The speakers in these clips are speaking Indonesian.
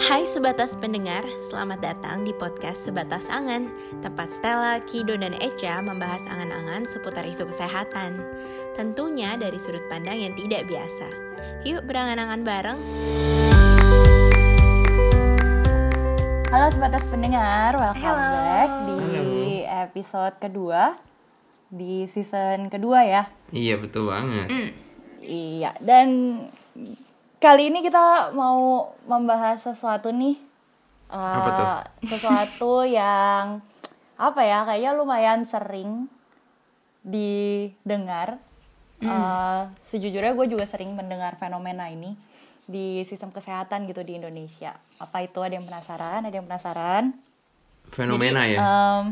Hai sebatas pendengar, selamat datang di podcast Sebatas Angan. Tempat Stella, Kido, dan Echa membahas angan-angan seputar isu kesehatan. Tentunya dari sudut pandang yang tidak biasa. Yuk berangan-angan bareng. Halo sebatas pendengar, welcome Hello. back di episode kedua Di season kedua ya. Iya betul banget. Iya, dan kali ini kita mau membahas sesuatu nih Apa tuh? Sesuatu yang apa ya, kayaknya lumayan sering didengar Eh, Sejujurnya gue juga sering mendengar fenomena ini di sistem kesehatan gitu di Indonesia Apa itu? Ada yang penasaran? Ada yang penasaran? Fenomena Jadi, ya. em,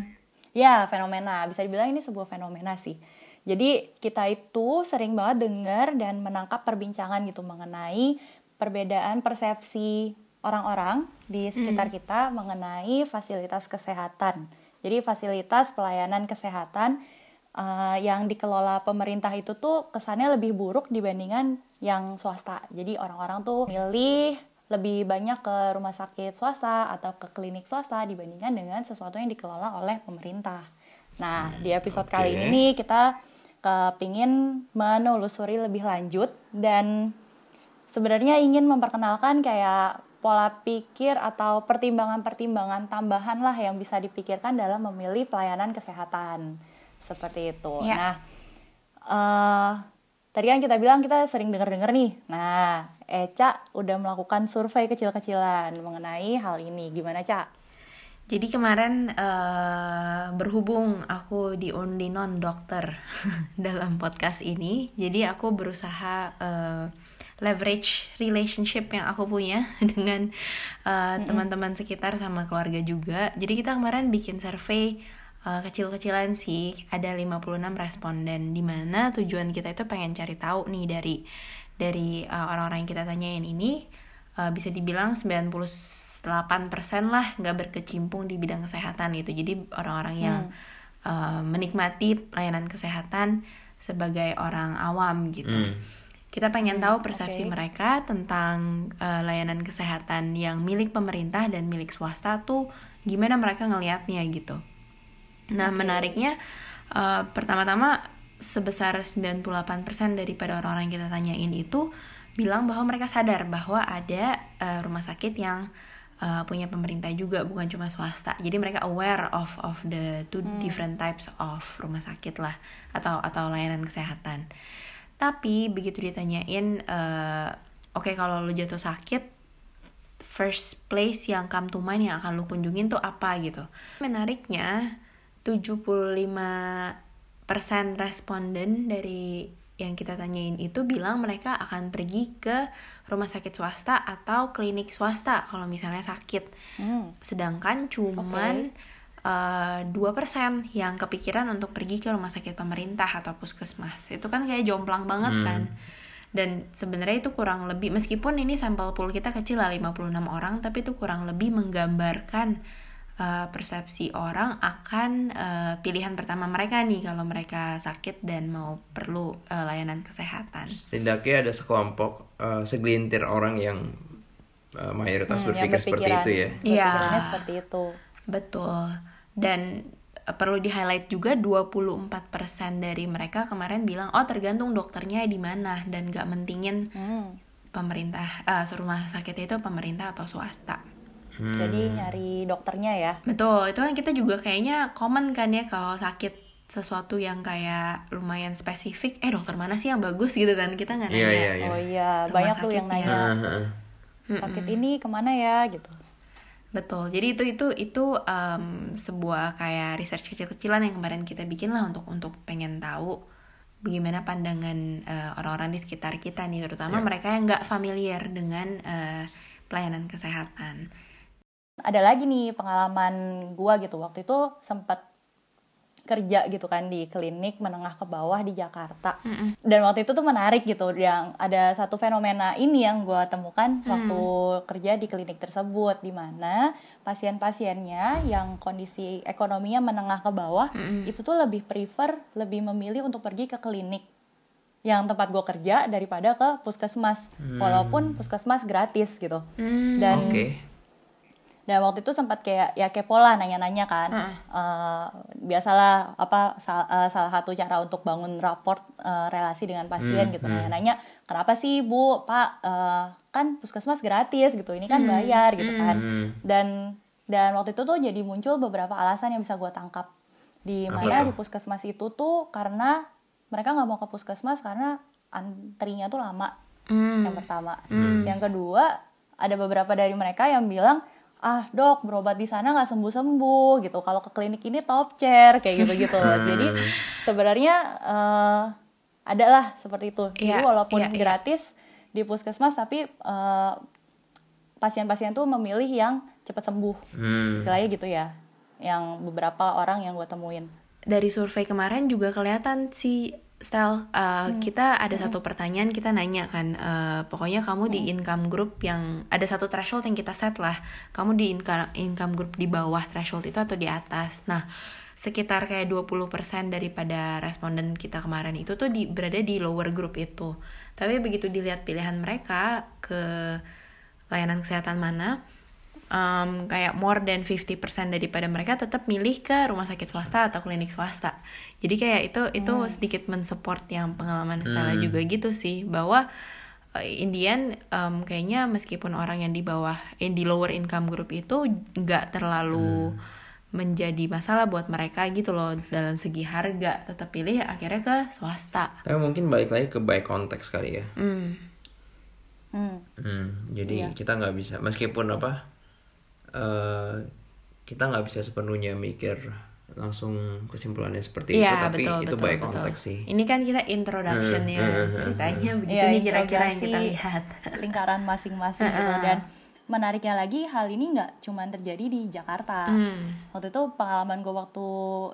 ya fenomena. Bisa dibilang ini sebuah fenomena sih. Jadi kita itu sering banget dengar dan menangkap perbincangan gitu mengenai perbedaan persepsi orang-orang di sekitar kita mengenai fasilitas kesehatan. Jadi fasilitas pelayanan kesehatan eh, yang dikelola pemerintah itu tuh kesannya lebih buruk dibandingkan yang swasta. Jadi orang-orang tuh milih lebih banyak ke rumah sakit swasta atau ke klinik swasta dibandingkan dengan sesuatu yang dikelola oleh pemerintah. Nah, di episode kali oke. ini kita kepingin menelusuri lebih lanjut dan sebenarnya ingin memperkenalkan kayak pola pikir atau pertimbangan-pertimbangan tambahan lah yang bisa dipikirkan dalam memilih pelayanan kesehatan seperti itu. Ya. Nah, eh tadi kan kita bilang kita sering denger-denger nih. Nah, Eca udah melakukan survei kecil-kecilan mengenai hal ini. Gimana, Ca? Jadi kemarin eh, berhubung aku diundi non dokter dalam podcast ini, jadi aku berusaha eh, leverage relationship yang aku punya dengan eh, teman-teman sekitar sama keluarga juga. Jadi kita kemarin bikin survei eh, kecil-kecilan sih, ada 56 responden di mana tujuan kita itu pengen cari tahu nih dari dari eh, orang-orang yang kita tanyain ini eh, bisa dibilang 98% lah nggak berkecimpung di bidang kesehatan gitu. Jadi orang-orang yang eh, menikmati pelayanan kesehatan sebagai orang awam gitu. Hmm. Kita pengen tahu persepsi oke. mereka tentang eh, layanan kesehatan yang milik pemerintah dan milik swasta tuh gimana mereka ngelihatnya gitu. Nah, menariknya eh, pertama-tama sebesar 98% daripada orang-orang yang kita tanyain itu bilang bahwa mereka sadar bahwa ada eh, rumah sakit yang eh, punya pemerintah juga bukan cuma swasta. Jadi mereka aware of of the two different types of rumah sakit lah atau atau layanan kesehatan. Tapi begitu ditanyain eh, oke kalau lu jatuh sakit first place yang come to mind yang akan lu kunjungin tuh apa gitu. Menariknya 75% responden dari yang kita tanyain itu bilang mereka akan pergi ke rumah sakit swasta atau klinik swasta kalau misalnya sakit. Hmm. Sedangkan cuman eh, dua persen yang kepikiran untuk pergi ke rumah sakit pemerintah atau puskesmas. Itu kan kayak jomplang banget Hmm. kan. Dan sebenarnya itu kurang lebih meskipun ini sampel pool kita kecil lah 56 orang tapi itu kurang lebih menggambarkan eh, persepsi orang akan eh, pilihan pertama mereka nih kalau mereka sakit dan mau perlu eh, layanan kesehatan. Setidaknya ada sekelompok eh, segelintir orang yang eh, mayoritas Hmm, berpikir seperti itu ya. Iya. seperti itu. Betul. Dan perlu di-highlight juga 24% dari mereka kemarin bilang oh tergantung dokternya di mana dan gak mentingin Hmm. pemerintah eh rumah sakit itu pemerintah atau swasta. Hmm. Jadi nyari dokternya ya. Betul, itu kan kita juga kayaknya common kan ya kalau sakit sesuatu yang kayak lumayan spesifik, eh dokter mana sih yang bagus gitu kan kita nggak Iya, nanya. iya, iya. Oh iya, Rumah banyak tuh yang nanya ah. sakit ini ke mana ya gitu. Betul. Jadi itu itu itu em, sebuah kayak research kecil-kecilan yang kemarin kita bikin lah untuk untuk pengen tahu bagaimana pandangan eh, orang-orang di sekitar kita nih, terutama Ya. mereka yang nggak familiar dengan eh, pelayanan kesehatan. Ada lagi nih pengalaman gua gitu. Waktu itu sempat kerja gitu kan di klinik menengah ke bawah di Jakarta. Dan waktu itu tuh menarik gitu yang ada satu fenomena ini yang gua temukan waktu kerja di klinik tersebut di mana pasien-pasiennya yang kondisi ekonominya menengah ke bawah itu tuh lebih prefer lebih memilih untuk pergi ke klinik yang tempat gue kerja daripada ke puskesmas. Walaupun puskesmas gratis gitu. Hmm, dan Oke. Dan waktu itu sempat kayak ya kepo lah nanya-nanya kan. Eh, biasalah apa sal- eh, salah satu cara untuk bangun raport eh, relasi dengan pasien gitu. nanya-nanya kenapa sih bu? Pak eh, kan puskesmas gratis gitu. Ini kan bayar gitu kan. Dan dan waktu itu tuh jadi muncul beberapa alasan yang bisa gue tangkap. Di mana di puskesmas itu tuh karena mereka nggak mau ke puskesmas karena antrinya tuh lama yang pertama. Yang kedua ada beberapa dari mereka yang bilang ah dok berobat di sana nggak sembuh sembuh gitu. Kalau ke klinik ini top chair kayak gitu gitu jadi sebenarnya eh adalah seperti itu. Jadi Iya, walaupun iya, iya. gratis di puskesmas tapi eh, pasien-pasien tuh memilih yang cepat sembuh. Hmm. istilahnya gitu ya. Yang beberapa orang yang gue temuin. Dari survei kemarin juga kelihatan sih Stel, uh, kita ada satu pertanyaan kita nanya kan, uh, pokoknya kamu di income group yang ada satu threshold yang kita set lah, kamu di income income group di bawah threshold itu atau di atas. Nah, sekitar kayak 20% daripada responden kita kemarin itu tuh di, berada di lower group itu. Tapi begitu dilihat pilihan mereka ke layanan kesehatan mana, um, kayak more than 50% daripada mereka tetap milih ke rumah sakit swasta atau klinik swasta. Jadi kayak itu itu sedikit mensupport yang pengalaman Stella juga gitu sih bahwa in the end, um, kayaknya meskipun orang yang di bawah yang di lower income group itu nggak terlalu menjadi masalah buat mereka gitu loh dalam segi harga tetap pilih akhirnya ke swasta. Tapi mungkin balik lagi ke by konteks kali ya. Hmm. Hmm. Hmm, jadi Iya. kita nggak bisa meskipun apa eh kita nggak bisa sepenuhnya mikir langsung kesimpulannya seperti itu Iya tapi betul itu betul betul. konteks sih. Ini kan kita introduction Hmm, ya hmm, hmm, ceritanya begitu Iya, nih kira-kira yang kita lihat. lingkaran masing-masing gitu dan menariknya lagi hal ini nggak cuma terjadi di Jakarta Hmm. waktu itu pengalaman gue waktu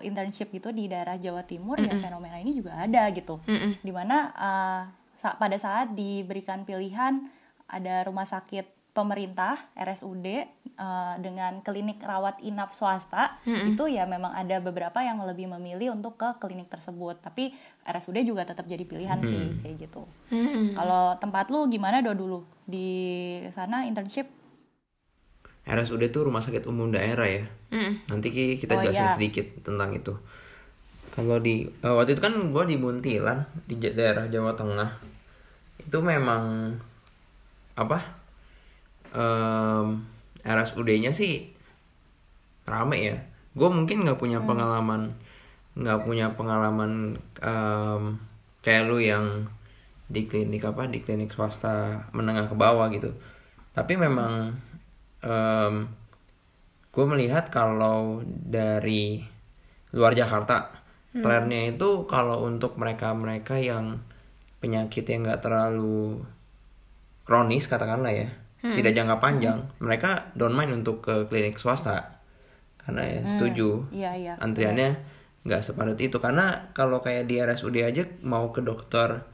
internship gitu di daerah Jawa Timur ya fenomena ini juga ada gitu Mm-mm. di mana uh, sa- pada saat diberikan pilihan ada rumah sakit pemerintah RSUD uh, dengan klinik rawat inap swasta itu ya memang ada beberapa yang lebih memilih untuk ke klinik tersebut tapi RSUD juga tetap jadi pilihan sih kayak gitu Hmm. kalau tempat lu gimana do dulu di sana internship RSUD itu rumah sakit umum daerah ya. Hmm. Nanti ki- kita Oh, jelasin iya. sedikit tentang itu. Kalau di eh, waktu itu kan gue di Muntilan di daerah Jawa Tengah itu memang apa em, RSUD-nya sih rame ya. Gue mungkin nggak punya pengalaman nggak punya pengalaman em, kayak lu yang di klinik apa di klinik swasta menengah ke bawah gitu. Tapi memang gue melihat kalau dari luar Jakarta trennya itu kalau untuk mereka-mereka yang penyakit yang nggak terlalu kronis katakanlah ya tidak jangka panjang. Mereka don't mind untuk ke klinik swasta. Karena ya setuju. Iya iya. Antriannya nggak sepadat itu. Karena kalau kayak di RSUD aja mau ke dokter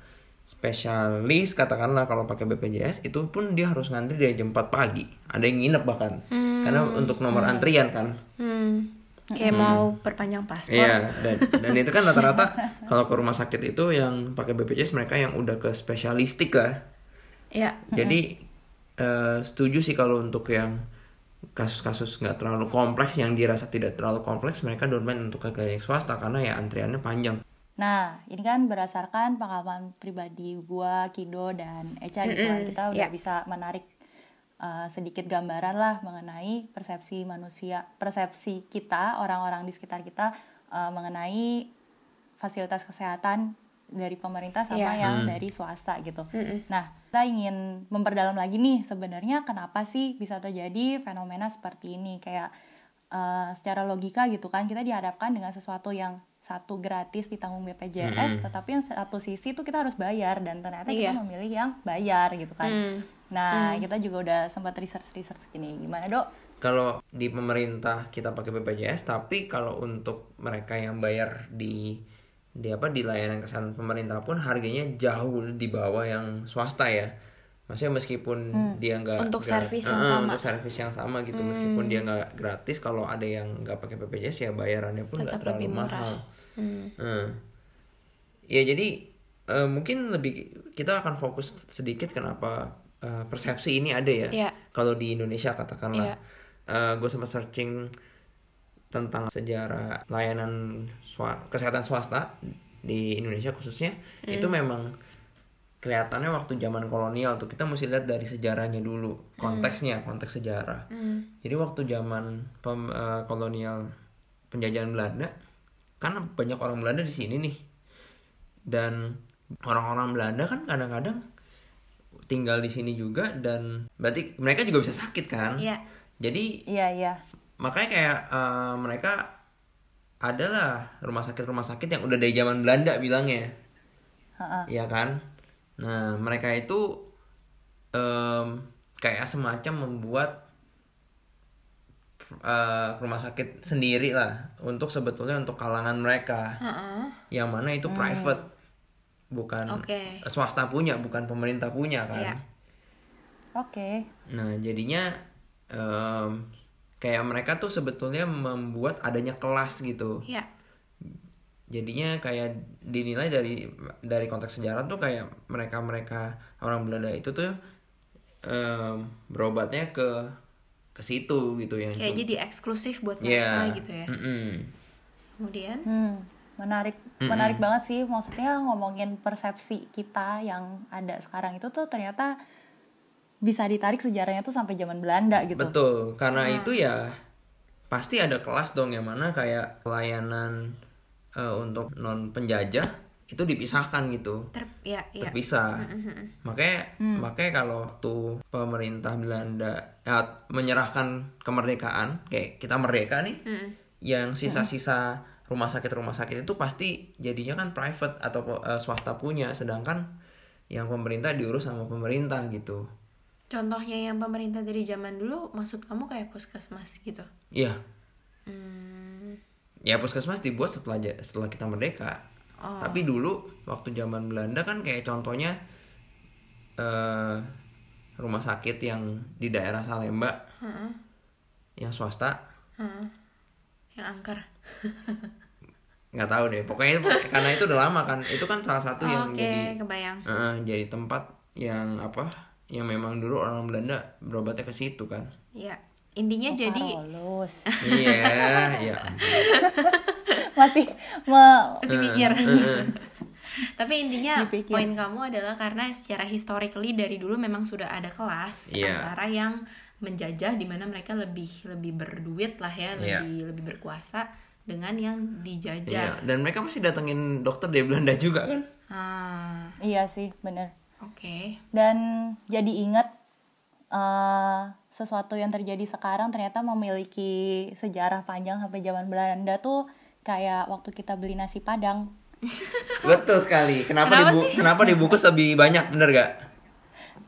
spesialis katakanlah kalau pakai BPJS itu pun dia harus ngantri dari jam 4 pagi. Ada yang nginep bahkan. Karena untuk nomor antrian kan. Hmm. Kayak mau perpanjang paspor. Iya, dan, dan itu kan rata-rata kalau ke rumah sakit itu yang pakai BPJS mereka yang udah ke spesialistik lah. Iya. Jadi eh, setuju sih kalau untuk yang kasus-kasus nggak terlalu kompleks yang dirasa tidak terlalu kompleks mereka don't mind untuk ke klinik swasta karena ya antriannya panjang. Nah, ini kan berdasarkan pengalaman pribadi gua, Kido, dan Eca gitu kan. Kita udah iya. bisa menarik uh, sedikit gambaran lah mengenai persepsi manusia, persepsi kita, orang-orang di sekitar kita uh, mengenai fasilitas kesehatan dari pemerintah sama Iya. yang dari swasta gitu. Nah, kita ingin memperdalam lagi nih sebenarnya kenapa sih bisa terjadi fenomena seperti ini kayak uh, secara logika gitu kan kita dihadapkan dengan sesuatu yang satu gratis ditanggung BPJS, tetapi yang satu sisi tuh kita harus bayar dan ternyata kita Iya. memilih yang bayar gitu kan. Hmm. Nah, kita juga udah sempat research research gini. Gimana dok? Kalau di pemerintah kita pakai BPJS, tapi kalau untuk mereka yang bayar di di apa di layanan kesehatan pemerintah pun harganya jauh di bawah yang swasta ya. Maksudnya meskipun dia nggak Untuk servis yang Eh, sama. untuk servis yang sama gitu, meskipun dia nggak gratis, kalau ada yang nggak pakai BPJS ya bayarannya pun nggak terlalu mahal. Hmm. Hmm. Ya jadi eh, mungkin lebih kita akan fokus sedikit kenapa eh, persepsi ini ada ya. Iya. Kalau di Indonesia katakanlah. Iya. gue sempat searching tentang sejarah layanan swa- kesehatan swasta di Indonesia khususnya itu memang kelihatannya waktu zaman kolonial tuh kita mesti lihat dari sejarahnya dulu konteksnya konteks sejarah. Jadi waktu zaman pem- eh, kolonial penjajahan Belanda kan banyak orang Belanda di sini nih. Dan orang-orang Belanda kan kadang-kadang tinggal di sini juga dan berarti mereka juga bisa sakit kan? Iya. jadi Iya, iya. Makanya kayak eh, mereka adalah rumah sakit rumah sakit yang udah dari zaman Belanda bilangnya Heeh. ya kan nah mereka itu em, kayak semacam membuat eh, rumah sakit sendiri lah untuk sebetulnya untuk kalangan mereka Heeh. yang mana itu private bukan Oke. swasta punya bukan pemerintah punya kan Iya. Oke. Nah, jadinya em, kayak mereka tuh sebetulnya membuat adanya kelas gitu. Iya. Jadinya kayak dinilai dari dari konteks sejarah tuh kayak mereka-mereka orang Belanda itu tuh em, berobatnya ke ke situ gitu yang Kayak jadi eksklusif buat Iya. mereka gitu ya. Mm-mm. Kemudian Hmm, menarik menarik banget sih maksudnya ngomongin persepsi kita yang ada sekarang itu tuh ternyata bisa ditarik sejarahnya tuh sampai zaman Belanda gitu. Betul, karena itu ya pasti ada kelas dong yang mana kayak pelayanan eh, untuk non penjajah itu dipisahkan gitu. ter ya ya. terpisah. Makanya makanya kalau waktu pemerintah Belanda ya, menyerahkan kemerdekaan, kayak kita merdeka nih, Mm. yang sisa-sisa rumah sakit rumah sakit itu pasti jadinya kan private atau eh, swasta punya, sedangkan yang pemerintah diurus sama pemerintah gitu. Contohnya yang pemerintah dari zaman dulu, maksud kamu kayak puskesmas gitu? Iya, Hmm, ya puskesmas dibuat setelah setelah kita merdeka. Oh. Tapi dulu waktu zaman Belanda kan kayak contohnya eh rumah sakit yang di daerah Salemba heeh, yang swasta heeh. Yang angker. nggak tahu deh pokoknya karena itu udah lama kan itu kan salah satu yang Oke, jadi kebayang. eh, jadi tempat yang apa yang memang dulu orang Belanda berobatnya ke situ kan Ya, intinya jadi Carolus. iya iya masih me- masih mikir. Tapi intinya Dipikir. poin kamu adalah karena secara historically dari dulu memang sudah ada kelas Iya. antara yang menjajah di mana mereka lebih lebih berduit lah ya, Iya. lebih lebih berkuasa dengan yang iya dijajah. dan mereka pasti datengin dokter dari Belanda juga kan Ah, iya sih bener. Oke. Dan jadi ingat eh, sesuatu yang terjadi sekarang ternyata memiliki sejarah panjang sampai zaman Belanda tuh kayak waktu kita beli nasi padang. betul sekali kenapa, Kenapa dibu- kenapa dibungkus lebih banyak bener gak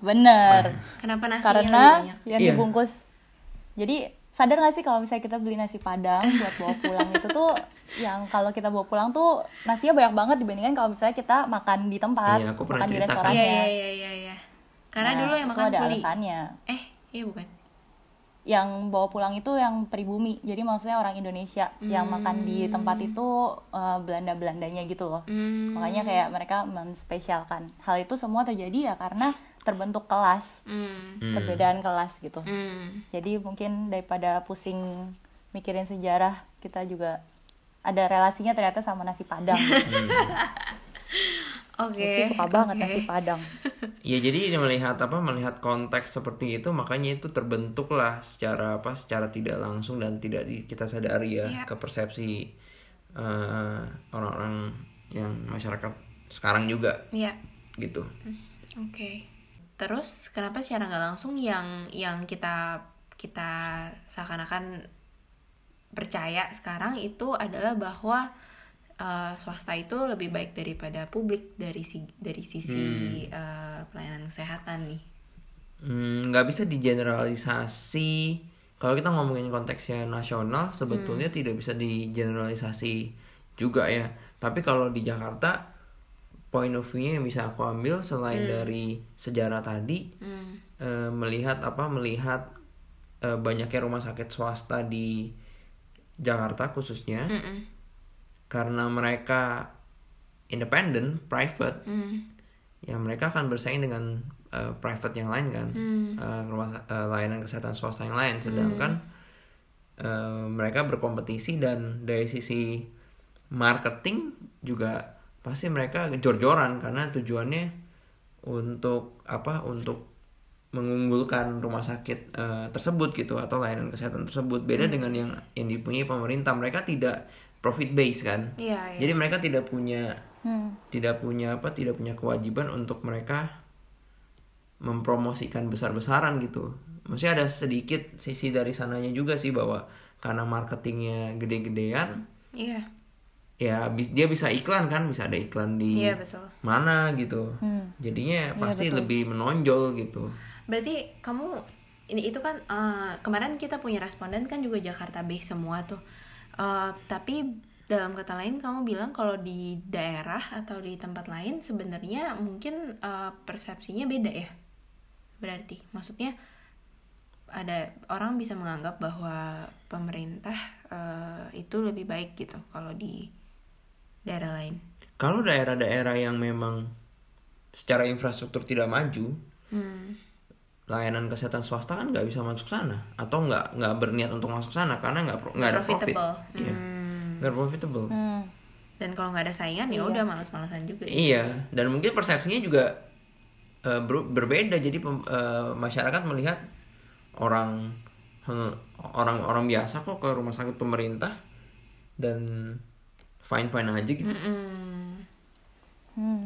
Bener. Kenapa nasinya Karena lebih banyak? yang Iya. dibungkus. Jadi sadar gak sih kalau misalnya kita beli nasi padang buat bawa pulang itu tuh yang kalau kita bawa pulang tuh nasinya banyak banget dibandingkan kalau misalnya kita makan di tempat, Iya, aku pernah makan di ceritakan. restorannya. Iya, iya, iya, iya, iya. Karena Nah, dulu yang makan ada kuli. alasannya. Eh, iya bukan. Yang bawa pulang itu yang pribumi. Jadi maksudnya orang Indonesia yang makan di tempat itu eh, Belanda-Belandanya gitu loh. Hmm. Makanya kayak mereka menspesialkan. Hal itu semua terjadi ya karena terbentuk kelas, Hmm. Hmm. perbedaan kelas gitu. Hmm. Jadi mungkin daripada pusing mikirin sejarah, kita juga ada relasinya ternyata sama nasi padang. Oke. Gue sih suka banget oke. nasi padang. Ya jadi melihat apa melihat konteks seperti itu makanya itu terbentuklah secara apa secara tidak langsung dan tidak di- kita sadari ya Iya. ke persepsi eh, orang-orang yang masyarakat sekarang juga Iya. gitu. Oke. Terus kenapa secara nggak langsung yang yang kita kita seakan-akan percaya sekarang itu adalah bahwa uh, swasta itu lebih baik daripada publik dari si dari sisi uh, pelayanan kesehatan nih. Hmm, nggak bisa digeneralisasi. Kalau kita ngomongin konteksnya nasional, sebetulnya tidak bisa digeneralisasi juga ya. Tapi kalau di Jakarta, point of view-nya yang bisa aku ambil selain dari sejarah tadi, Hmm. eh, melihat apa? Melihat eh, banyaknya rumah sakit swasta di Jakarta khususnya, Mm-mm. karena mereka independen, private, Hmm. ya mereka akan bersaing dengan uh, private yang lain kan Hmm. Uh, rumah uh, layanan kesehatan swasta yang lain sedangkan eh, mereka berkompetisi dan dari sisi marketing juga pasti mereka jor-joran karena tujuannya untuk apa untuk mengunggulkan rumah sakit eh, tersebut gitu atau layanan kesehatan tersebut beda dengan yang yang dipunyai pemerintah mereka tidak profit base kan Iya, iya. jadi mereka tidak punya Hmm. tidak punya apa tidak punya kewajiban untuk mereka mempromosikan besar-besaran gitu maksudnya ada sedikit sisi dari sananya juga sih bahwa karena marketingnya gede-gedean Iya. ya bis- dia bisa iklan kan bisa ada iklan di Iya, betul. mana gitu Hmm. jadinya Iya, pasti betul. lebih menonjol gitu Berarti kamu ini itu kan eh, kemarin kita punya responden kan juga Jakarta base semua tuh. Eh, tapi dalam kata lain kamu bilang kalau di daerah atau di tempat lain sebenarnya mungkin eh, persepsinya beda ya. Berarti maksudnya ada orang bisa menganggap bahwa pemerintah eh, itu lebih baik gitu kalau di daerah lain. kalau daerah-daerah yang memang secara infrastruktur tidak maju Hmm. Layanan kesehatan swasta kan nggak bisa masuk sana atau nggak nggak berniat untuk masuk sana karena nggak pro- nggak ada profit Profitable. Iya. Hmm. nggak profitable Hmm. Dan kalau nggak ada saingan ya udah males-malesan juga. iya dan mungkin persepsinya juga eh, ber- berbeda jadi eh, masyarakat melihat orang eh, orang orang biasa kok ke rumah sakit pemerintah dan fine fine aja gitu Mm-mm. Hmm.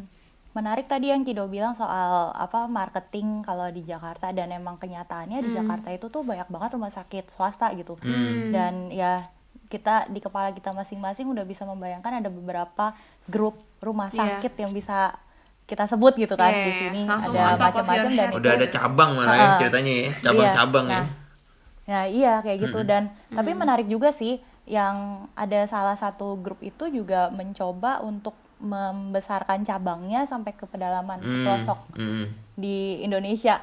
Menarik tadi yang Kido bilang soal apa marketing kalau di Jakarta dan emang kenyataannya di Jakarta itu tuh banyak banget rumah sakit swasta gitu. Dan ya kita di kepala kita masing-masing udah bisa membayangkan ada beberapa grup rumah Iya. sakit yang bisa kita sebut gitu kan. Iya, di sini langsung ada macam-macam dan head. itu udah ada cabang malah ya Heeh. ceritanya ya cabang-cabang Iya, ya. Nah, Ya iya kayak gitu. Dan tapi menarik juga sih yang ada salah satu grup itu juga mencoba untuk membesarkan cabangnya sampai ke pedalaman ke Hmm, pelosok hmm. di Indonesia.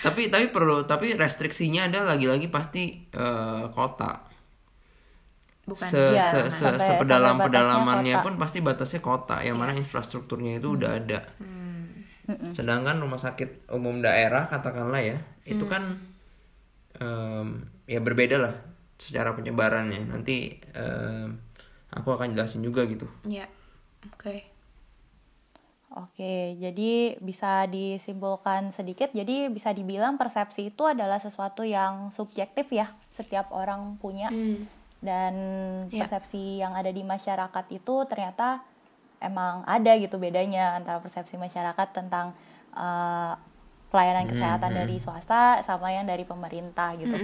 tapi tapi perlu tapi restriksinya ada lagi-lagi pasti eh, kota Bukan. se, Iya, se, se, sampai- sepedalam sampai pedalamannya kota. pun pasti batasnya kota yang mana infrastrukturnya itu udah ada sedangkan rumah sakit umum daerah katakanlah ya itu kan em, ya berbeda lah secara penyebarannya nanti em, aku akan jelasin juga gitu Ya. Oke. Oke, jadi bisa disimpulkan sedikit. Jadi bisa dibilang persepsi itu adalah sesuatu yang subjektif ya, setiap orang punya. Hmm. Dan Iya. persepsi yang ada di masyarakat itu ternyata emang ada gitu bedanya antara persepsi masyarakat tentang eh, pelayanan kesehatan dari swasta sama yang dari pemerintah gitu.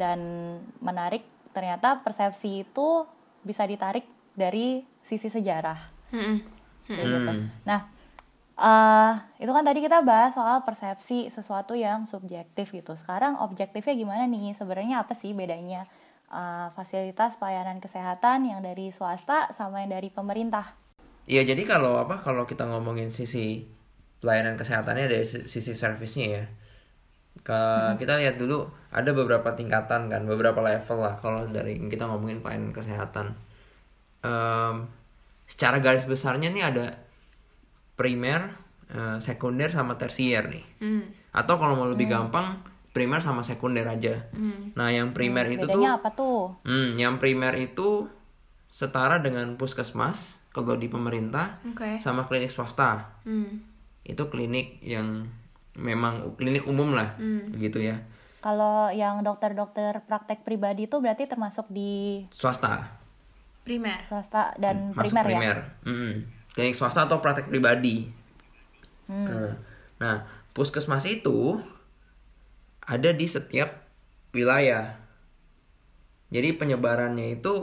Dan menarik ternyata persepsi itu bisa ditarik dari sisi sejarah Mm-mm. kayak gitu. Hmm. Nah, eh itu kan tadi kita bahas soal persepsi sesuatu yang subjektif gitu. Sekarang objektifnya gimana nih? Sebenarnya apa sih bedanya eh, fasilitas pelayanan kesehatan yang dari swasta sama yang dari pemerintah? Iya jadi kalau apa kalau kita ngomongin sisi pelayanan kesehatannya dari si- sisi servisnya ya ke kita lihat dulu ada beberapa tingkatan kan beberapa level lah kalau dari kita ngomongin pelayanan kesehatan Em, secara garis besarnya nih ada primer eh, sekunder sama tersier nih Hmm. atau kalau mau lebih gampang primer sama sekunder aja nah yang primer itu tuh apa tuh? Hmm, yang primer itu setara dengan puskesmas kalau di pemerintah Oke. sama klinik swasta. Hmm. Itu klinik yang memang klinik umum lah, gitu ya. Kalau yang dokter-dokter praktek pribadi itu berarti termasuk di Swasta, Primer. swasta dan masuk primer, ya? primer. Mm-mm. Klinik swasta atau praktek pribadi. Nah, Nah, puskesmas itu ada di setiap wilayah. Jadi penyebarannya itu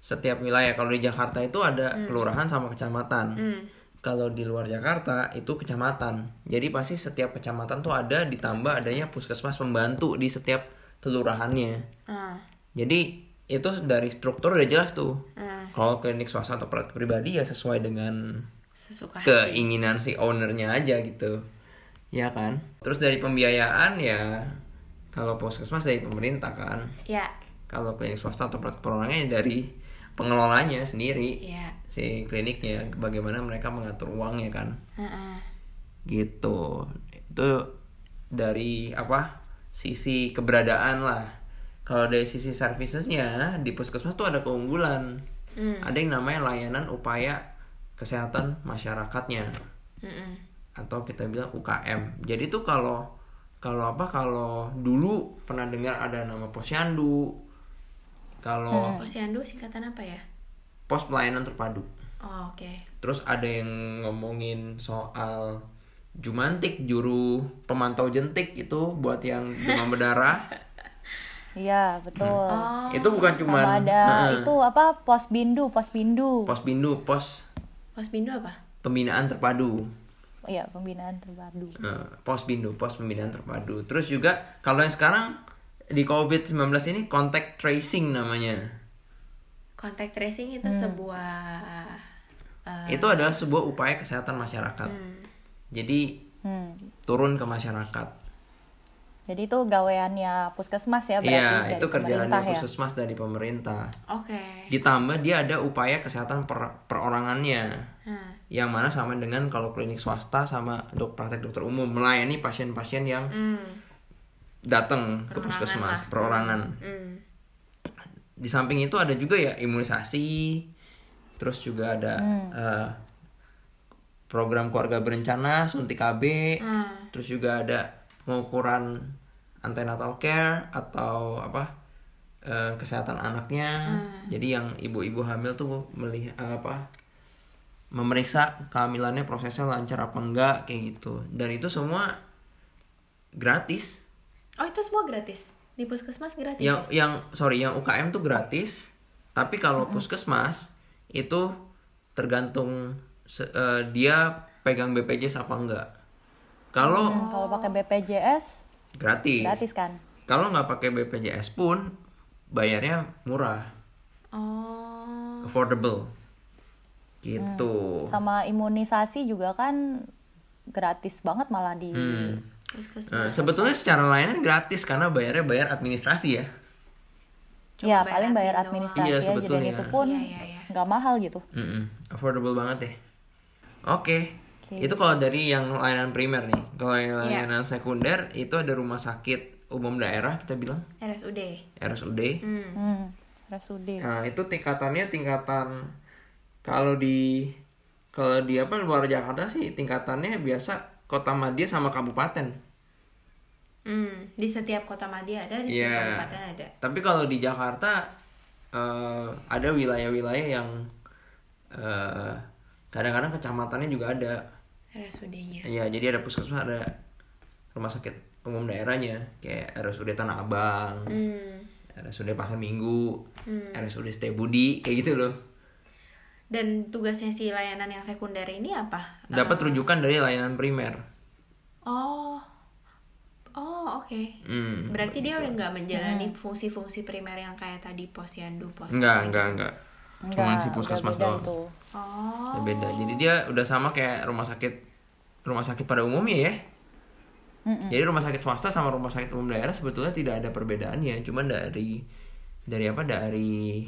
setiap wilayah. Kalau di Jakarta itu ada kelurahan sama kecamatan. Hmm. Kalau di luar Jakarta itu kecamatan. Jadi pasti setiap kecamatan tuh ada ditambah adanya puskesmas pembantu di setiap kelurahannya. Ah. Jadi itu dari struktur udah jelas tuh. Ah. Kalau klinik swasta atau praktek pribadi ya sesuai dengan Sesuka hati. keinginan si ownernya aja gitu ya kan terus dari pembiayaan ya kalau puskesmas dari pemerintah kan Ya. kalau klinik swasta atau praktek perorangan ya dari pengelolanya sendiri Ya. si kliniknya bagaimana mereka mengatur uangnya kan ah. gitu itu dari apa sisi keberadaan lah kalau dari sisi servicesnya di puskesmas tuh ada keunggulan Hmm. ada yang namanya layanan upaya kesehatan masyarakatnya Mm-mm. atau kita bilang UKM jadi tuh kalau kalau apa kalau dulu pernah dengar ada nama posyandu kalau Posyandu singkatan apa ya? pos pelayanan terpadu Oh, oke. terus ada yang ngomongin soal Jumantik juru pemantau jentik itu buat yang demam berdarah Iya, betul. Oh, itu bukan cuman Sama ada Heeh. itu apa? Pos bindu, pos bindu. pos bindu pos Posbindu apa? pembinaan terpadu Iya, pembinaan terpadu. Eh, pos bindu pos pembinaan terpadu terus juga kalau yang sekarang di covid 19 ini contact tracing namanya Contact tracing itu sebuah eh, itu adalah sebuah upaya kesehatan masyarakat jadi Hmm. turun ke masyarakat Jadi itu gaweannya puskesmas ya berarti iya dari itu kerjaannya ya. puskesmas dari pemerintah Oke. ditambah dia ada upaya kesehatan per- perorangannya Nah, yang mana sama dengan kalau klinik swasta sama dok praktek dokter umum melayani pasien-pasien yang hmm. datang ke puskesmas lah. perorangan Hmm. di samping itu ada juga ya imunisasi terus juga ada eh, program keluarga berencana suntik KB Ah. terus juga ada pengukuran antenatal care atau apa eh, kesehatan anaknya. Jadi yang ibu-ibu hamil tuh melihat apa memeriksa kehamilannya prosesnya lancar apa enggak kayak gitu. Dan itu semua gratis. Oh, itu semua gratis. Di puskesmas gratis. yang yang sorry yang UKM tuh gratis. Tapi kalau puskesmas itu tergantung se- eh, dia pegang BPJS apa enggak. Kalau Hmm, Kalau pakai BPJS gratis, gratis kan? kalau nggak pakai BPJS pun bayarnya murah Oh. affordable gitu Sama imunisasi juga kan gratis banget malah di Hmm. Puskesmas. Nah, sebetulnya secara layanan gratis karena bayarnya bayar administrasi ya Ya, Cuma paling bayar admin doang. administrasi Iya, aja dan sebetulnya. itu pun Iya, iya, iya. nggak mahal gitu. Mm-mm, affordable banget deh. Oke, Oke. itu kalau dari yang layanan primer nih. Kalau yang Iya. layanan sekunder itu ada rumah sakit umum daerah kita bilang RSUD. RSUD. Hmm. Hmm, RSUD. Nah itu tingkatannya tingkatan kalau di kalau di apa luar Jakarta sih tingkatannya biasa kota madya sama kabupaten. Hmm. Di setiap kota madya ada, di setiap Iya. kabupaten ada. Tapi kalau di Jakarta eh, ada wilayah-wilayah yang eh, kadang-kadang kecamatannya juga ada. RSUD-nya. Iya, jadi ada puskesmas, ada rumah sakit umum daerahnya, kayak RSUD Tanah Abang, Hmm. RSUD Pasar Minggu, RSUD Setiabudi, kayak gitu loh. Dan tugasnya si layanan yang sekunder ini apa? Dapat rujukan dari layanan primer. Oh. Oh, oke. Hmm. Berarti dia udah nggak menjalani fungsi-fungsi primer yang kayak tadi posyandu, pos. Enggak, enggak, enggak. Cuman Enggak, si udah puskesmas beda doang. itu. Oh. Udah beda. Jadi dia udah sama kayak rumah sakit rumah sakit pada umumnya ya. Jadi rumah sakit swasta sama rumah sakit umum daerah sebetulnya tidak ada perbedaannya, cuman dari dari apa? Dari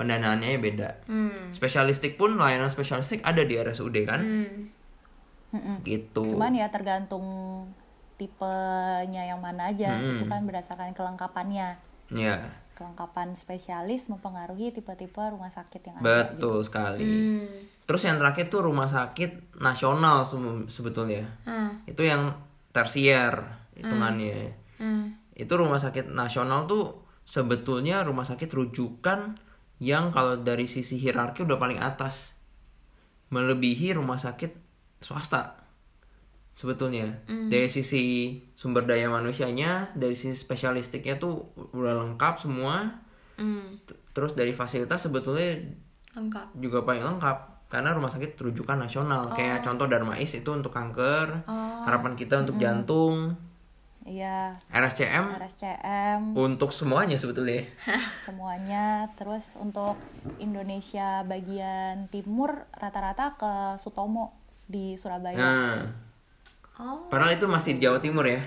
pendanaannya ya beda. Hmm. Spesialistik pun layanan spesialistik ada di RSUD kan? Hmm. Mm-mm. Gitu. Cuman ya tergantung tipenya yang mana aja. Mm-mm. Itu kan berdasarkan kelengkapannya. Ya, Kelengkapan spesialis mempengaruhi tipe-tipe rumah sakit yang ada. betul sekali. Hmm. Terus yang terakhir tuh rumah sakit nasional semu- sebetulnya. Ah. Itu yang tersier hitungannya. Hmm. Itu rumah sakit nasional tuh sebetulnya rumah sakit rujukan yang kalau dari sisi hierarki udah paling atas. Melebihi rumah sakit swasta. Sebetulnya. Dari sisi sumber daya manusianya, dari sisi spesialistiknya tuh udah lengkap semua. T- Terus dari fasilitas sebetulnya Lengkap. juga paling lengkap. Karena rumah sakit rujukan nasional. Kayak contoh Darmais itu untuk kanker. Harapan kita untuk jantung. Iya, RSCM RSCM untuk semuanya sebetulnya. Semuanya. Terus untuk Indonesia bagian timur rata-rata ke Sutomo di Surabaya. nah Oh. padahal itu masih di Jawa Timur ya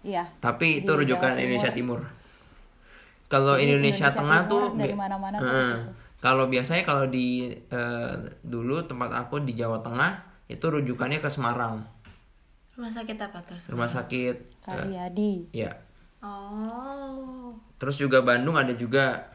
Iya. tapi itu Di rujukan Jawa Indonesia Timur kalau Jadi Indonesia, Indonesia Tengah Timur tuh dari mana-mana situ. kalau biasanya kalau di eh, dulu tempat aku di Jawa Tengah itu rujukannya ke Semarang Rumah sakit apa tuh? rumah sakit eh, Karyadi. ya Oh. Terus juga Bandung ada juga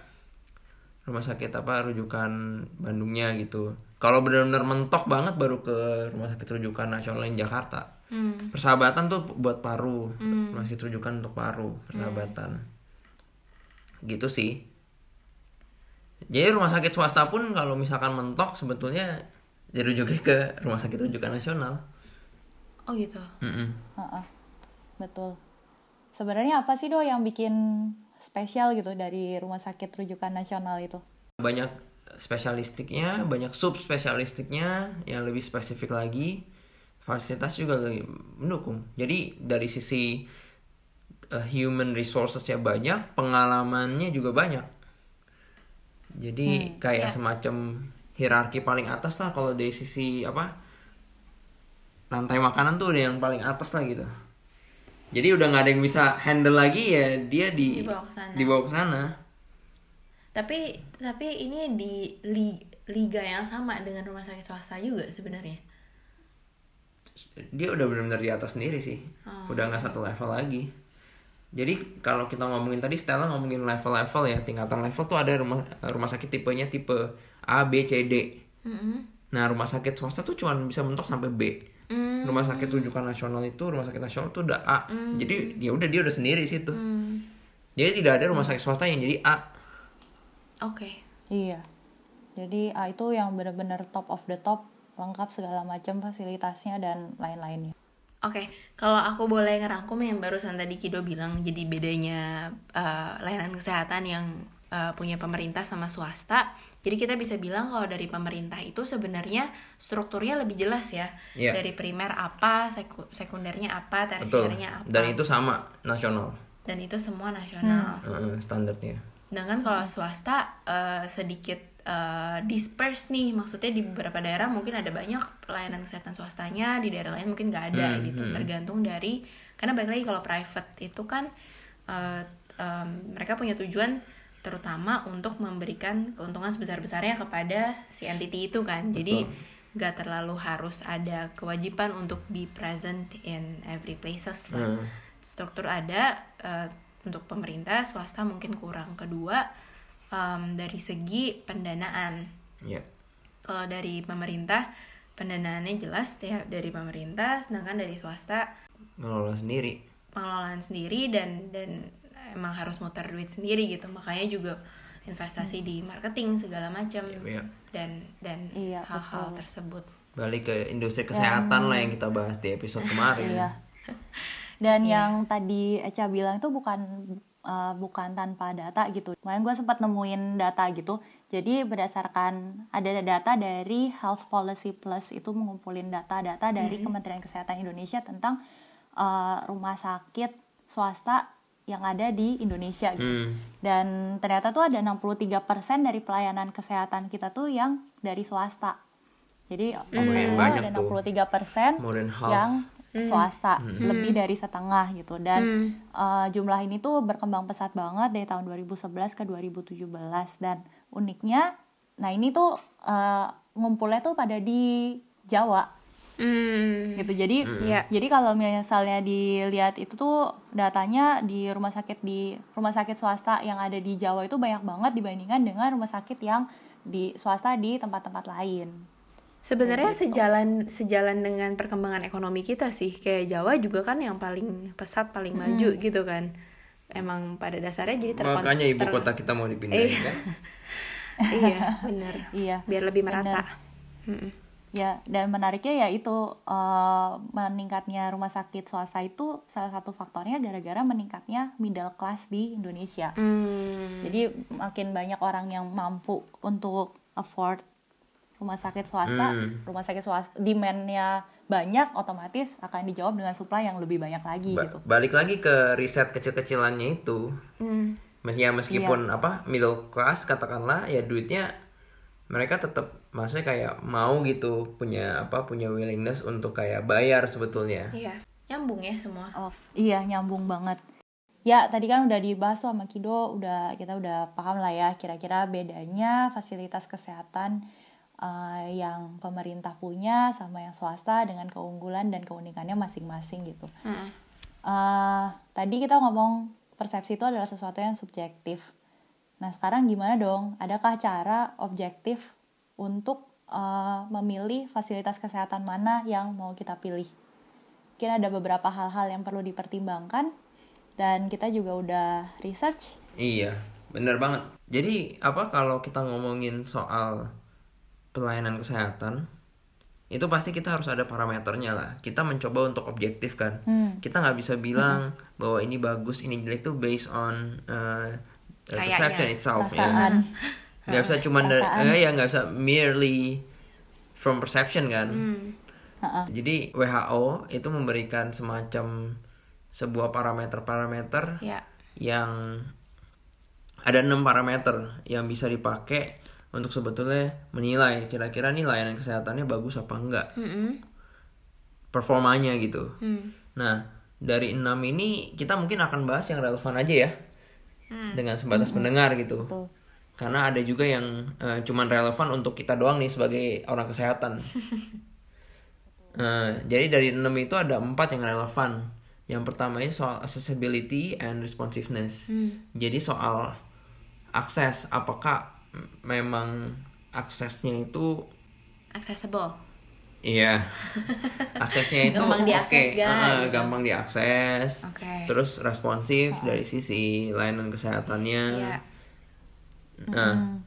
rumah sakit apa rujukan Bandungnya gitu. Kalau benar-benar mentok banget baru ke rumah sakit rujukan nasional yang Jakarta. Hmm. Persahabatan tuh buat paru, rumah sakit rujukan untuk paru, persahabatan. Gitu sih. Jadi rumah sakit swasta pun kalau misalkan mentok sebetulnya dirujuknya ke rumah sakit rujukan nasional. Oh gitu. Mm-mm. Heeh. betul sebenarnya apa sih do yang bikin spesial gitu dari rumah sakit rujukan nasional itu banyak spesialistiknya, banyak subspesialistiknya yang lebih spesifik lagi. Fasilitas juga lebih mendukung. Jadi dari sisi uh, human resourcesnya banyak, pengalamannya juga banyak. Jadi kayak semacam hierarki paling atas lah kalau dari sisi apa rantai makanan tuh udah yang paling atas lah gitu. Jadi udah nggak ada yang bisa handle lagi ya dia di Dibawa ke sana. dibawa ke sana. Tapi tapi ini di li- liga yang sama dengan rumah sakit swasta juga sebenarnya. dia udah benar-benar di atas sendiri sih. Udah nggak satu level lagi. Jadi kalau kita ngomongin tadi Stella ngomongin level-level ya tingkatan level tuh ada rumah rumah sakit tipenya tipe A B C D. Mm-mm. nah rumah sakit swasta tuh cuma bisa mentok sampai B. Mm. rumah sakit rujukan nasional itu rumah sakit nasional tuh udah A. Jadi ya udah dia udah sendiri situ. Mm. jadi tidak ada rumah sakit swasta yang jadi A Oke. iya jadi A itu yang benar-benar top of the top lengkap segala macam fasilitasnya dan lain-lainnya Oke, kalau aku boleh ngerangkum yang barusan tadi Kido bilang, jadi bedanya eh, layanan kesehatan yang eh, punya pemerintah sama swasta. Jadi kita bisa bilang kalau dari pemerintah itu sebenarnya strukturnya lebih jelas ya. Iya. Dari primer apa, seku- sekundernya apa, tersiernya apa. dan itu sama nasional Dan itu semua nasional. eh, standarnya Sedangkan kalau swasta eh, sedikit eh, disperse nih, maksudnya di beberapa daerah mungkin ada banyak pelayanan kesehatan swastanya, di daerah lain mungkin nggak ada Hmm, gitu. Tergantung dari karena balik lagi kalau private itu kan eh, em, mereka punya tujuan terutama untuk memberikan keuntungan sebesar-besarnya kepada si entity itu kan. Jadi nggak terlalu harus ada kewajiban untuk be present in every places lah Hmm. struktur ada eh, untuk pemerintah swasta mungkin kurang. Kedua em, dari segi pendanaan. Ya kalau dari pemerintah pendanaannya jelas ya dari pemerintah sedangkan dari swasta ngelola sendiri. pengelolaan sendiri dan dan emang harus muter duit sendiri gitu. Makanya juga investasi di marketing segala macam ya dan dan Iya, hal-hal betul. tersebut. Balik ke industri kesehatan lah yang kita bahas di episode kemarin. Iya. Dan yang tadi Eca bilang itu bukan uh, bukan tanpa data gitu. Kemarin gue sempat nemuin data gitu. Jadi berdasarkan ada data dari Health Policy Plus itu mengumpulin data-data dari Kementerian Kesehatan Indonesia tentang uh, rumah sakit swasta yang ada di Indonesia gitu. Hmm. Dan ternyata tuh ada 63% dari pelayanan kesehatan kita tuh yang dari swasta. Jadi banyak ada tuh. 63% More than yang swasta, lebih dari setengah gitu. Dan uh, jumlah ini tuh berkembang pesat banget dari tahun 2011 ke 2017 dan uniknya nah ini tuh uh, ngumpulnya tuh pada di Jawa hmm. gitu. Jadi Iya. jadi kalau misalnya dilihat itu tuh datanya di rumah sakit di rumah sakit swasta yang ada di Jawa itu banyak banget dibandingkan dengan rumah sakit yang di swasta di tempat-tempat lain. Sebenarnya sejalan sejalan dengan perkembangan ekonomi kita sih. Kayak Jawa juga kan yang paling pesat, paling maju gitu kan. Emang pada dasarnya jadi terkon- makanya ibu ter- kota kita mau dipindahin kan iya, bener. Iya. Biar lebih merata. Ya, dan menariknya ya itu eh, meningkatnya rumah sakit swasta itu salah satu faktornya gara-gara meningkatnya middle class di Indonesia. Hmm. Jadi makin banyak orang yang mampu untuk afford rumah sakit swasta, Hmm. rumah sakit swasta demand-nya banyak, otomatis akan dijawab dengan supply yang lebih banyak lagi Ba- gitu. balik lagi ke riset kecil-kecilannya itu Hmm. Ya meskipun apa middle class katakanlah ya duitnya mereka tetap maksudnya kayak mau gitu punya apa punya willingness untuk kayak bayar sebetulnya Iya. Nyambung ya semua. Oh, iya nyambung banget. Ya, tadi kan udah dibahas tuh sama Kido, udah kita udah paham lah ya kira-kira bedanya fasilitas kesehatan eh, yang pemerintah punya sama yang swasta dengan keunggulan dan keunikannya masing-masing gitu. Heeh. Eh, tadi kita ngomong persepsi itu adalah sesuatu yang subjektif. Nah, sekarang gimana dong? Adakah cara objektif untuk uh, memilih fasilitas kesehatan mana yang mau kita pilih? Mungkin ada beberapa hal-hal yang perlu dipertimbangkan dan kita juga udah research. Iya, bener banget. Jadi apa kalau kita ngomongin soal pelayanan kesehatan, itu pasti kita harus ada parameternya lah. Kita mencoba untuk objektif kan. Hmm. Kita nggak bisa bilang bahwa ini bagus, ini jelek tuh based on uh, Kayaknya. perception itself ya. Nggak bisa cuman dari, Perasaan. eh, ya nggak bisa merely from perception kan. Hmm. Ha-ha. Jadi WHO itu memberikan semacam sebuah parameter-parameter Ya. yang ada enam parameter yang bisa dipakai untuk sebetulnya menilai kira-kira nih layanan kesehatannya bagus apa enggak Mm-mm. performanya gitu. Hmm. Nah dari enam ini kita mungkin akan bahas yang relevan aja ya dengan sebatas pendengar gitu. Betul. Karena ada juga yang eh, cuman relevan untuk kita doang nih sebagai orang kesehatan. Eh, jadi dari enam itu ada empat yang relevan. Yang pertama ini soal accessibility and responsiveness. Jadi soal akses, apakah memang aksesnya itu Accessible. Iya. Aksesnya itu Gampang diakses, oke, guys, gitu. gampang diakses. Oke. Terus responsif dari sisi layanan kesehatannya. Iya. Nah,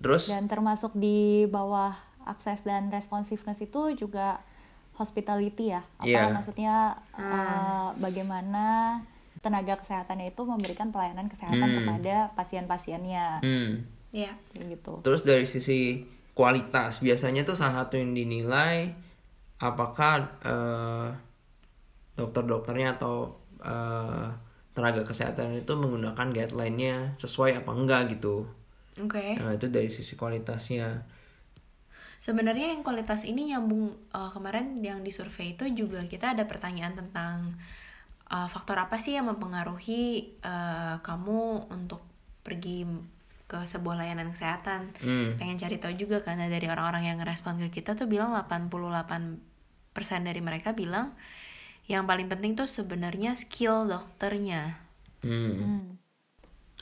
terus Dan termasuk di bawah akses dan responsiveness itu juga hospitality ya. Apa Iya. maksudnya eh, bagaimana tenaga kesehatannya itu memberikan pelayanan kesehatan Hmm. kepada pasien-pasiennya hmm, Iya. gitu. terus dari sisi kualitas biasanya tuh salah satu yang dinilai apakah eh, dokter-dokternya atau eh, tenaga kesehatan itu menggunakan guideline-nya sesuai apa enggak gitu. Oke. Nah, itu dari sisi kualitasnya. Sebenarnya yang kualitas ini nyambung eh, kemarin yang di survei itu juga kita ada pertanyaan tentang eh, faktor apa sih yang mempengaruhi eh, kamu untuk pergi ke sebuah layanan kesehatan. Hmm. Pengen cari tahu juga karena dari orang-orang yang ngerespon ke kita tuh bilang 88% dari mereka bilang yang paling penting tuh sebenarnya skill dokternya. Hmm. Hmm.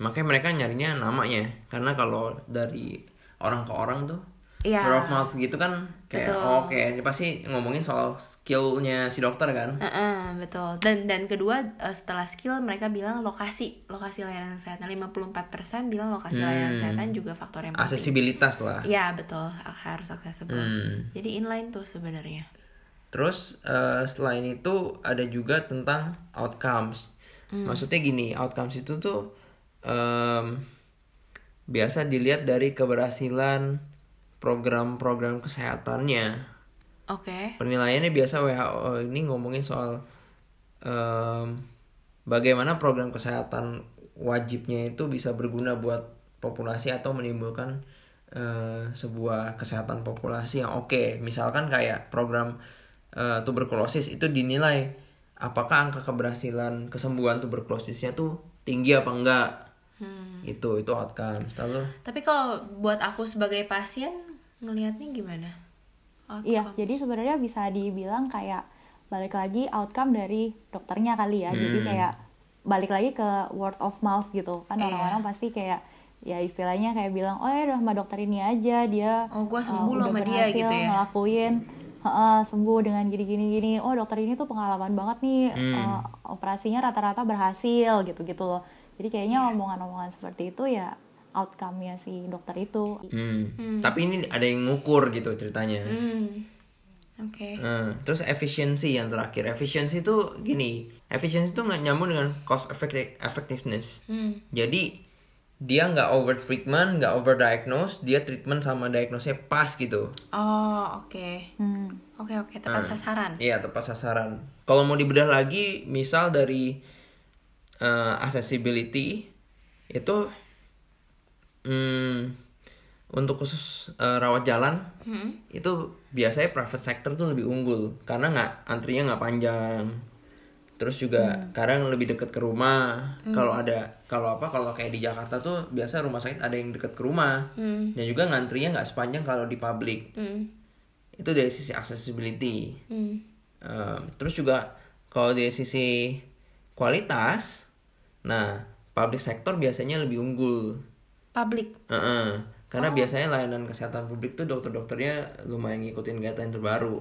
Makanya mereka nyarinya namanya karena kalau dari orang ke orang tuh Iya. word of mouth gitu kan Betul. oh, oke ini pasti ngomongin soal skillnya si dokter kan. Heeh, betul. Dan dan kedua eh, setelah skill mereka bilang lokasi, lokasi layanan kesehatan 54% bilang lokasi layanan kesehatan juga faktor yang penting. Aksesibilitas lah. Iya, betul. Harus accessible. Hmm. Jadi inline tuh sebenarnya. Terus eh, selain itu ada juga tentang outcomes. Maksudnya gini, outcomes itu tuh em, biasa dilihat dari keberhasilan program-program kesehatannya. Oke. Penilaiannya biasa WHO ini ngomongin soal em, bagaimana program kesehatan wajibnya itu bisa berguna buat populasi atau menimbulkan eh, sebuah kesehatan populasi yang oke. Misalkan kayak program eh, tuberkulosis itu dinilai apakah angka keberhasilan kesembuhan tuberkulosisnya tuh tinggi apa enggak. Hmm. Itu itu outcome. Lalu Tapi kalau buat aku sebagai pasien ngelihatnya gimana? Outcome. Iya, jadi sebenarnya bisa dibilang kayak balik lagi outcome dari dokternya kali ya. Jadi Hmm. kayak balik lagi ke word of mouth gitu. Kan Iya. orang-orang pasti kayak ya istilahnya kayak bilang, "Oh ya udah sama dokter ini aja, dia Oh, gua uh, sembuh loh udah sama dia," berhasil gitu ya. ngelakuin "Heeh, sembuh dengan gini-gini gini. Oh, dokter ini tuh pengalaman banget nih Hmm. uh, operasinya rata-rata berhasil gitu-gitu loh." Jadi kayaknya Iya. omongan-omongan seperti itu ya outcome-nya si dokter itu. hmm. tapi ini ada yang ngukur gitu ceritanya. Hmm. Oke. Nah, terus efisiensi yang terakhir. Efisiensi itu gini, efisiensi itu nggak nyambung dengan cost effecti- effectiveness. Hmm. Jadi dia nggak over treatment, nggak over diagnose, dia treatment sama diagnosnya pas gitu. Oh, oke. Hmm. Oke, oke, tepat Hmm. sasaran. Iya tepat sasaran. Kalau mau dibedah lagi, misal dari eh, accessibility itu hmm, untuk khusus eh, rawat jalan Hmm. itu biasanya private sector tuh lebih unggul karena nggak antrinya nggak panjang terus juga kadang lebih dekat ke rumah kalau ada kalau apa kalau kayak di Jakarta tuh biasa rumah sakit ada yang dekat ke rumah Hmm. dan juga ngantrinya nggak sepanjang kalau di publik Hmm. itu dari sisi accessibility Hmm. Em, terus juga kalau dari sisi kualitas Nah, public sector biasanya lebih unggul. Public. Heeh. Karena biasanya layanan kesehatan publik tuh dokter-dokternya lumayan ngikutin guideline terbaru.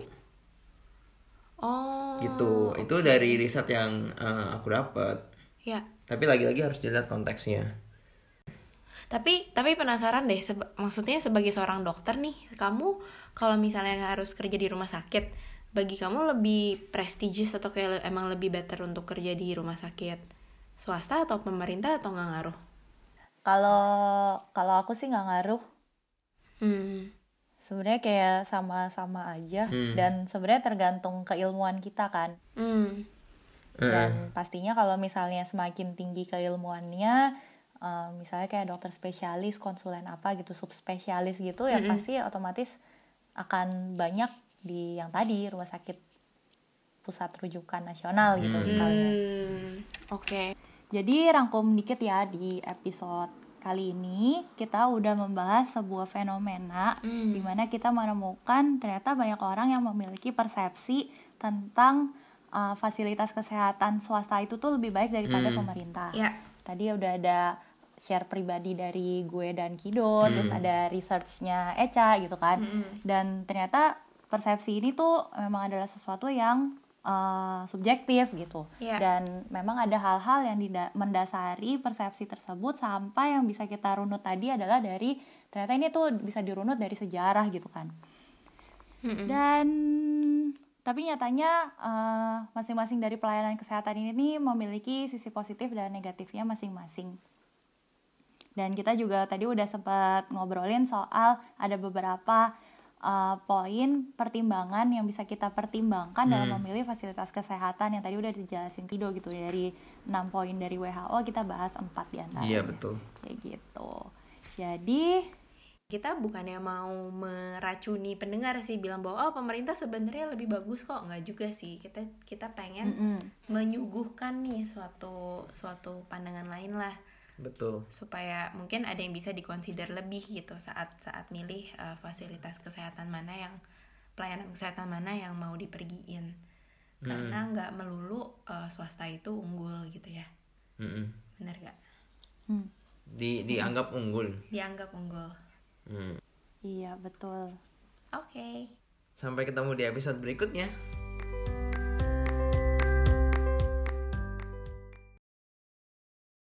Oh. Gitu. Itu dari riset yang eh, aku dapat. Ya. Tapi lagi-lagi harus dilihat konteksnya. Tapi tapi penasaran deh, seba- maksudnya sebagai seorang dokter nih, kamu kalau misalnya harus kerja di rumah sakit, bagi kamu lebih prestigious atau kayak emang lebih better untuk kerja di rumah sakit swasta atau pemerintah atau nggak ngaruh? Kalau kalau aku sih nggak ngaruh. Hmm. Sebenarnya kayak sama-sama aja Hmm. dan sebenarnya tergantung keilmuan kita kan. Hmm. Dan pastinya kalau misalnya semakin tinggi keilmuannya, eh, misalnya kayak dokter spesialis, konsulen apa gitu, subspesialis gitu, ya pasti otomatis akan banyak di yang tadi rumah sakit pusat rujukan nasional gitu misalnya. Hmm. Oke. Jadi rangkum dikit ya di episode kali ini kita udah membahas sebuah fenomena Hmm. di mana kita menemukan ternyata banyak orang yang memiliki persepsi tentang uh, fasilitas kesehatan swasta itu tuh lebih baik daripada pemerintah. Ya. Tadi udah ada share pribadi dari gue dan Kido, terus ada researchnya Eca gitu kan. Dan ternyata persepsi ini tuh memang adalah sesuatu yang uh, subjektif gitu. Iya. Dan memang ada hal-hal yang mendasari persepsi tersebut sampai yang bisa kita runut tadi adalah dari ternyata ini tuh bisa dirunut dari sejarah gitu kan. Dan tapi nyatanya eh, masing-masing dari pelayanan kesehatan ini nih memiliki sisi positif dan negatifnya masing-masing. Dan kita juga tadi udah sempat ngobrolin soal ada beberapa eh, poin pertimbangan yang bisa kita pertimbangkan dalam memilih fasilitas kesehatan yang tadi udah dijelasin Kido gitu dari 6 poin dari WHO kita bahas 4 di antaranya. Iya, betul. Kayak gitu. Jadi Kita bukannya mau meracuni pendengar sih bilang bahwa oh pemerintah sebenarnya lebih bagus kok nggak juga sih kita kita pengen mm-mm. menyuguhkan nih suatu suatu pandangan lain lah Betul. supaya mungkin ada yang bisa dikonsider lebih gitu saat saat milih uh, fasilitas kesehatan mana yang pelayanan kesehatan mana yang mau dipergiin karena nggak melulu uh, swasta itu unggul gitu ya Mm-mm. bener gak Hmm. Di dianggap unggul. dianggap unggul Hmm. Iya betul. oke Sampai ketemu di episode berikutnya.